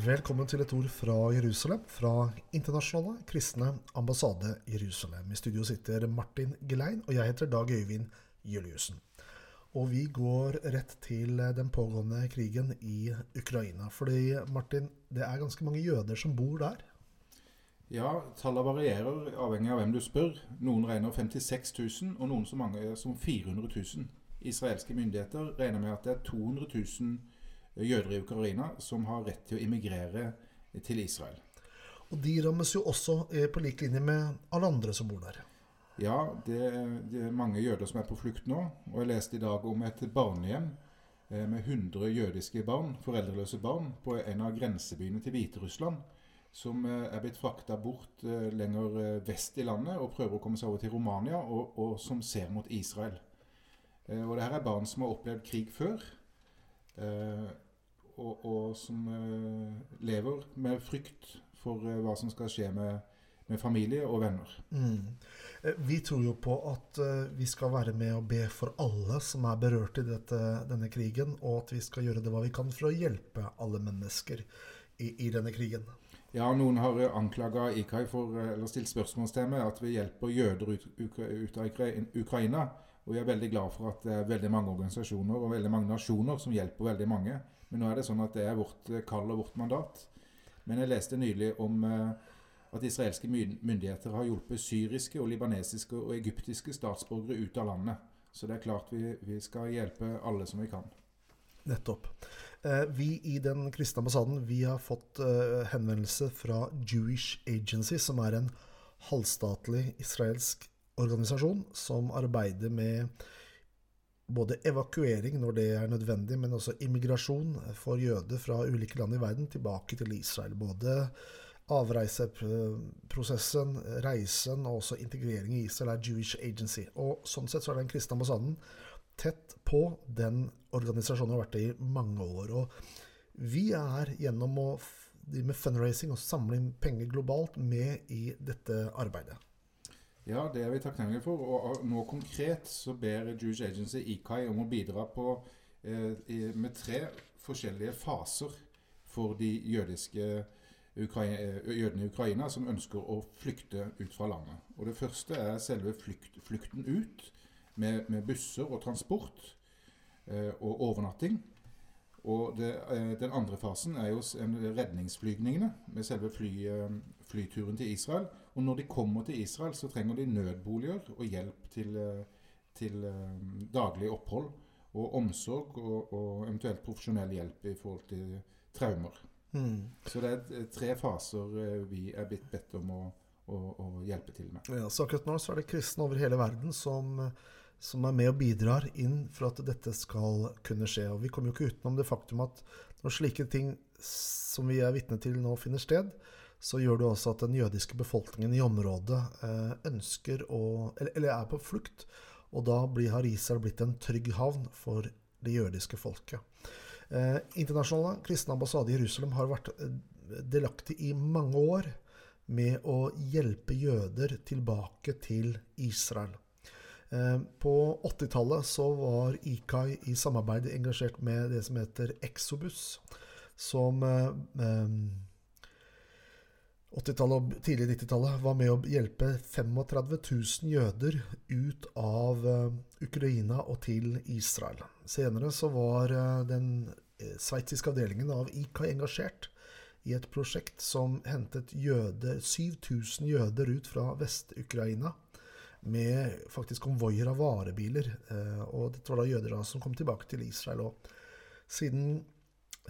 Velkommen til et ord fra Jerusalem, fra Internasjonale kristne ambassade Jerusalem. I studio sitter Martin Gelein, og jeg heter Dag Øyvind Juliussen. Og vi går rett til den pågående krigen i Ukraina. Fordi, Martin, det er ganske mange jøder som bor der? Ja, tallene varierer avhengig av hvem du spør. Noen regner 56 000, og noen så mange som 400 000. Israelske myndigheter regner med at det er 200 000 jøder i Ukraina som har rett til å immigrere til Israel. Og de rammes jo også eh, på lik linje med alle andre som bor der. Ja, det, det, er mange jøder som er på flukt nå. Og jeg leste i dag om et barnehjem eh, med 100 jødiske barn, foreldreløse barn, på en av grensebyene til Hviterussland. Som eh, er blitt frakta bort lenger vest i landet og prøver å komme seg over til Romania, og, og som ser mot Israel. Og det her er barn som har opplevd krig før. Og, og, som lever med frykt for hva som skal skje med, med familie og venner. Mm. Vi tror jo på at vi skal være med og be for alle som er berørt i dette, denne krigen, og at vi skal gjøre det hva vi kan for å hjelpe alle mennesker i, i denne krigen. Ja, noen har anklaga IKAI for, eller stilt spørsmålstegn ved at vi hjelper jøder ut, ut av Ukraina. Og vi er veldig glad for at det er veldig mange organisasjoner og veldig mange nasjoner som hjelper veldig mange. Men nå er det sånn at det er vårt kall og vårt mandat. Men jeg leste nylig om at israelske myndigheter har hjulpet syriske, og libanesiske og egyptiske statsborgere ut av landet. Så det er klart vi, vi skal hjelpe alle som vi kan. Nettopp. Vi i den kristne ambassaden vi har fått henvendelse fra Jewish Agency, som er en halvstatlig israelsk organisasjon som arbeider med både evakuering når det er nødvendig, men også immigrasjon for jøder fra ulike land i verden tilbake til Israel. Både avreiseprosessen, reisen og også integrering i Israel er Jewish Agency. Og sånn sett så er den kristne ambassaden tett på den organisasjonen har vært i mange år. Og vi er gjennom å drive med fundraising og samle inn penger globalt med i dette arbeidet. Ja, det er vi takknemlige for. Og nå konkret så ber Jewish Agency IKAI om å bidra på, eh, med tre forskjellige faser for de jødiske Ukraina, jødene i Ukraina som ønsker å flykte ut fra landet. Og Det første er selve flykt, flukten ut, med, med, busser og transport eh, og overnatting. Og det, eh, Den andre fasen er jo redningsflygningene, med selve fly, flyturen til Israel. Og når de kommer til Israel, så trenger de nødboliger og hjelp til, til daglig opphold. Og omsorg og, og, eventuelt profesjonell hjelp i forhold til traumer. Mm. Så det er tre faser vi er blitt bedt om å, å, å hjelpe til med. Ja, så akkurat nå så er det kristne over hele verden som, som er med og bidrar inn for at dette skal kunne skje. Og vi kommer jo ikke utenom det faktum at når slike ting som vi er vitne til nå finner sted, så gjør det også at den jødiske befolkningen i området eh, ønsker å eller, eller, er på flukt. Og da blir, har Israel blitt en trygg havn for det jødiske folket. Eh, internasjonale kristne ambassade i Jerusalem har vært delaktig i mange år med å hjelpe jøder tilbake til Israel. Eh, på 80-tallet så var IKAI i samarbeid engasjert med det som heter Exobus, som eh, 80-tallet og tidlig 90-tallet var med å hjelpe 35 000 jøder ut av Ukraina og til Israel. Senere så var den sveitsiske avdelingen av IKAI engasjert i et prosjekt som hentet jøder, 7000 jøder ut fra Vest-Ukraina med faktisk konvoier av varebiler. Og dette var da jøder da som kom tilbake til Israel. Og siden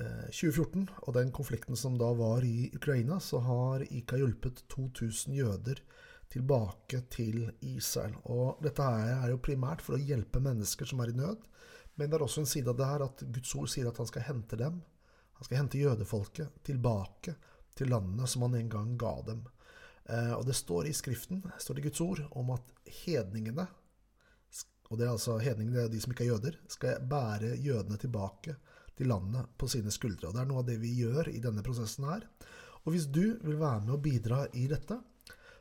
2014 og den konflikten som da var i Ukraina, så har IKA hjulpet 2000 jøder tilbake til Israel. Og dette her er jo primært for å hjelpe mennesker som er i nød. Men det er også en side av det her at Guds ord sier at han skal hente dem. Han skal hente jødefolket tilbake til landene som han en gang ga dem. Og det står i Skriften, står i Guds ord, om at hedningene og det er altså hedningene, de som ikke er jøder, skal bære jødene tilbake til landet på sine skuldre. Og Det er noe av det vi gjør i denne prosessen her. Og hvis du vil være med og bidra i dette,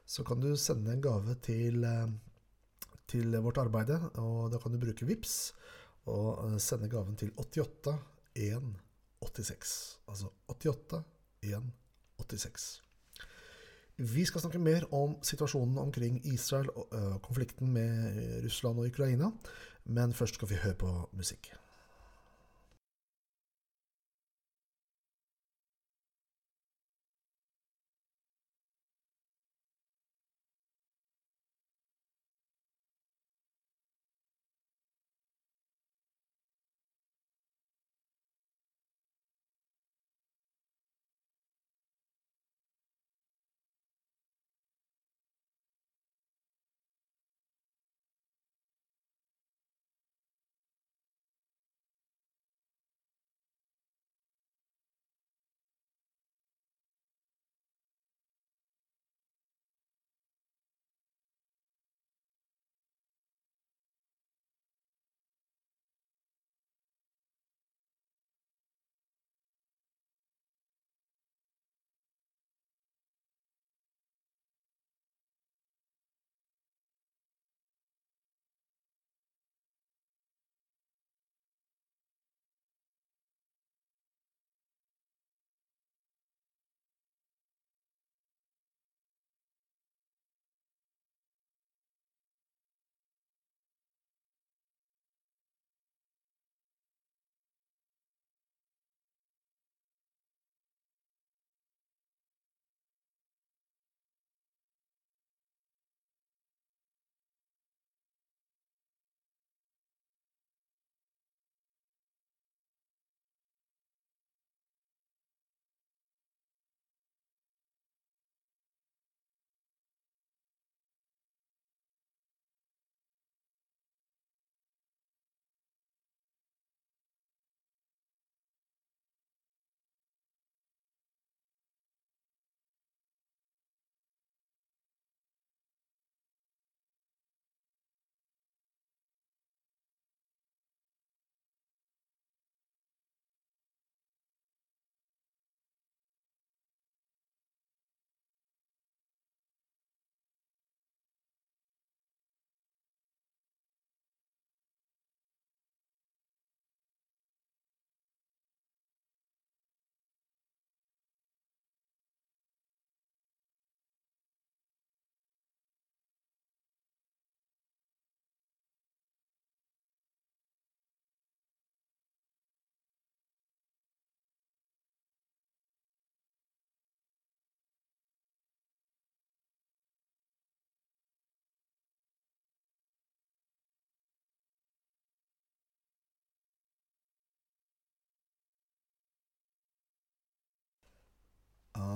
så kan du sende en gave til, til vårt arbeid. Og da kan du bruke VIPS og sende gaven til 88 186. Altså 88 186. Vi skal snakke mer om situasjonen omkring Israel og konflikten med Russland og Ukraina, men først skal vi høre på musikk.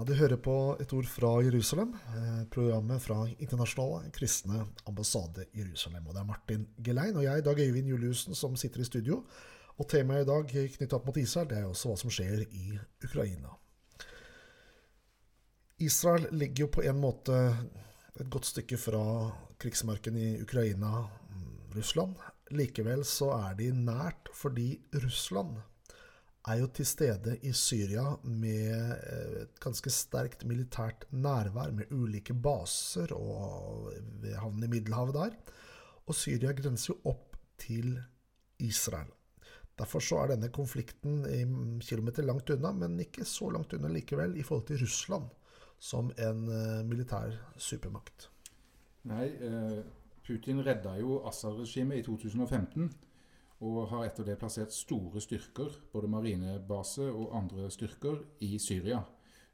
Du hører på et ord fra Jerusalem, eh, programmet fra Internasjonale kristne ambassade Jerusalem. Og Det er Martin Gelein og jeg, Dag Øyvind Juliussen, som sitter i studio. Og temaet i dag knyttet opp mot Israel, det er også hva som skjer i Ukraina. Israel ligger jo på en måte et godt stykke fra krigsmarken i Ukraina, Russland. Likevel så er de nært fordi Russland er jo til stede i Syria med et ganske sterkt militært nærvær, med ulike baser og havnen i Middelhavet der. Og Syria grenser jo opp til Israel. Derfor så er denne konflikten kilometer langt unna, men ikke så langt unna likevel i forhold til Russland som en militær supermakt. Nei, Putin redda jo Assad-regimet i 2015 og har etter det plassert store styrker, både marinebase og andre styrker, i Syria.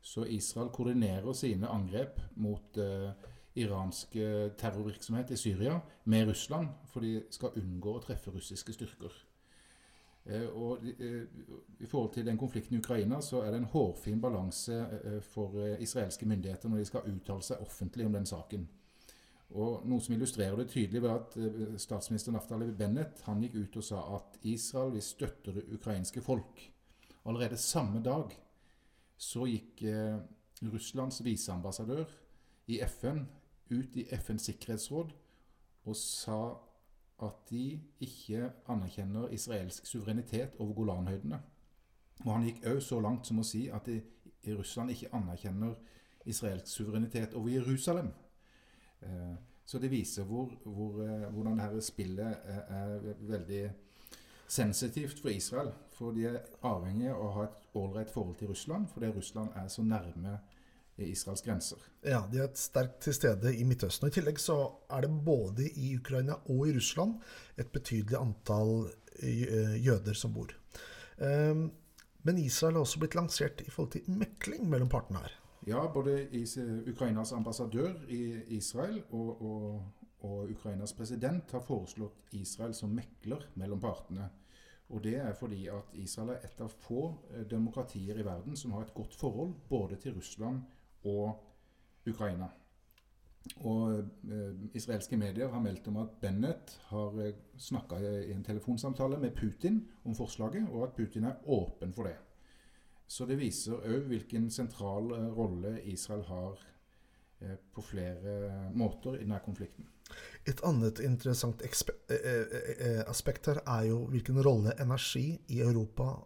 Så Israel koordinerer sine angrep mot eh, iransk terrorvirksomhet i Syria med Russland, for de skal unngå å treffe russiske styrker. Eh, og eh, I forhold til den konflikten i Ukraina så er det en hårfin balanse for israelske myndigheter når de skal uttale seg offentlig om den saken. Og Noe som illustrerer det tydelig, var at statsminister Naftali Bennett han gikk ut og sa at Israel vil støtte det ukrainske folk. Allerede samme dag så gikk eh, Russlands viseambassadør i FN ut i FNs sikkerhetsråd og sa at de ikke anerkjenner israelsk suverenitet over Golanhøydene. Og han gikk òg så langt som å si at de, Russland ikke anerkjenner israelsk suverenitet over Jerusalem. Så det viser hvor, hvor, hvordan dette spillet er veldig sensitivt for Israel. For de er avhengige av å ha et ålreit forhold til Russland, fordi Russland er så nærme Israels grenser. Ja, de er sterkt til stede i Midtøsten. og I tillegg så er det både i Ukraina og i Russland et betydelig antall eh, jøder som bor. Men Israel har også blitt lansert i forhold til mekling mellom partene her. Ja, både Ukrainas ambassadør i Israel og, og, og, Ukrainas president har foreslått Israel som mekler mellom partene. Og Det er fordi at Israel er et av få eh, demokratier i verden som har et godt forhold både til Russland og Ukraina. Og eh, Israelske medier har meldt om at Bennett har eh, snakka i en telefonsamtale med Putin om forslaget, og at Putin er åpen for det. Så det viser òg hvilken sentral eh, rolle Israel har eh, på flere måter i denne konflikten. Et annet interessant eh, aspekt her er jo hvilken rolle energi i Europa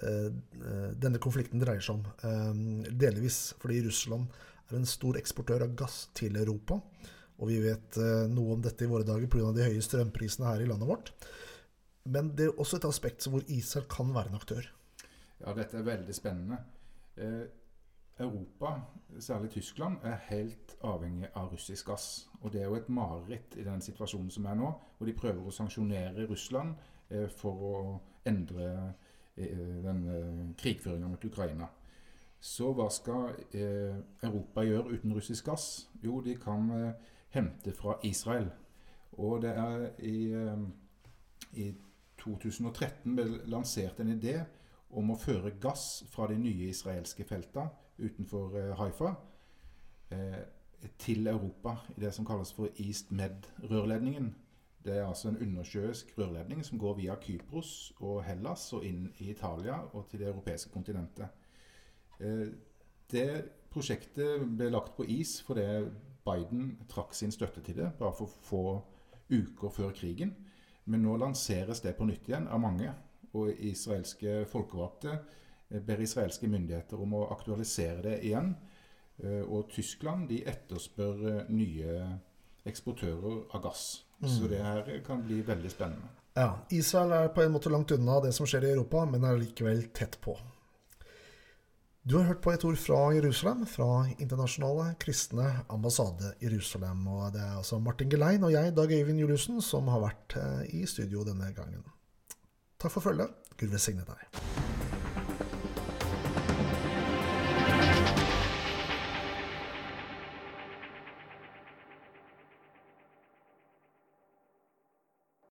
denne konflikten dreier seg om. Delvis fordi Russland er en stor eksportør av gass til Europa. Og vi vet noe om dette i våre dager pga. de høye strømprisene her i landet vårt. Men det er også et aspekt hvor Israel kan være en aktør. Ja, dette er veldig spennende. Eh, Europa, særlig Tyskland, er helt avhengig av russisk gass. Og det er jo et mareritt i den situasjonen som er nå, hvor de prøver å sanksjonere Russland eh, for å endre eh, den eh, krigføringa mot Ukraina. Så hva skal eh, Europa gjøre uten russisk gass? Jo, de kan eh, hente fra Israel. Og det er i, i 2013 ble lansert en idé om å føre gass fra de nye israelske feltene utenfor eh, Haifa eh, til Europa i det som kalles for East Med-rørledningen. Det er altså en undersjøisk rørledning som går via Kypros og Hellas og inn i Italia og til det europeiske kontinentet. Eh, det prosjektet ble lagt på is fordi Biden trakk sin støtte til det bare for få uker før krigen. Men nå lanseres det på nytt igjen av mange og israelske folkevalgte eh, ber israelske myndigheter om å aktualisere det igjen. Eh, og Tyskland de etterspør eh, nye eksportører av gass. Mm. Så det her kan bli veldig spennende. Ja, Israel er på en måte langt unna det som skjer i Europa, men er likevel tett på. Du har hørt på et ord fra Jerusalem, fra Internasjonale kristne ambassade Jerusalem. Og det er altså Martin Gelein og jeg, Dag Øyvind Juliussen, som har vært i studio denne gangen. Takk for følget. Gud velsigne deg.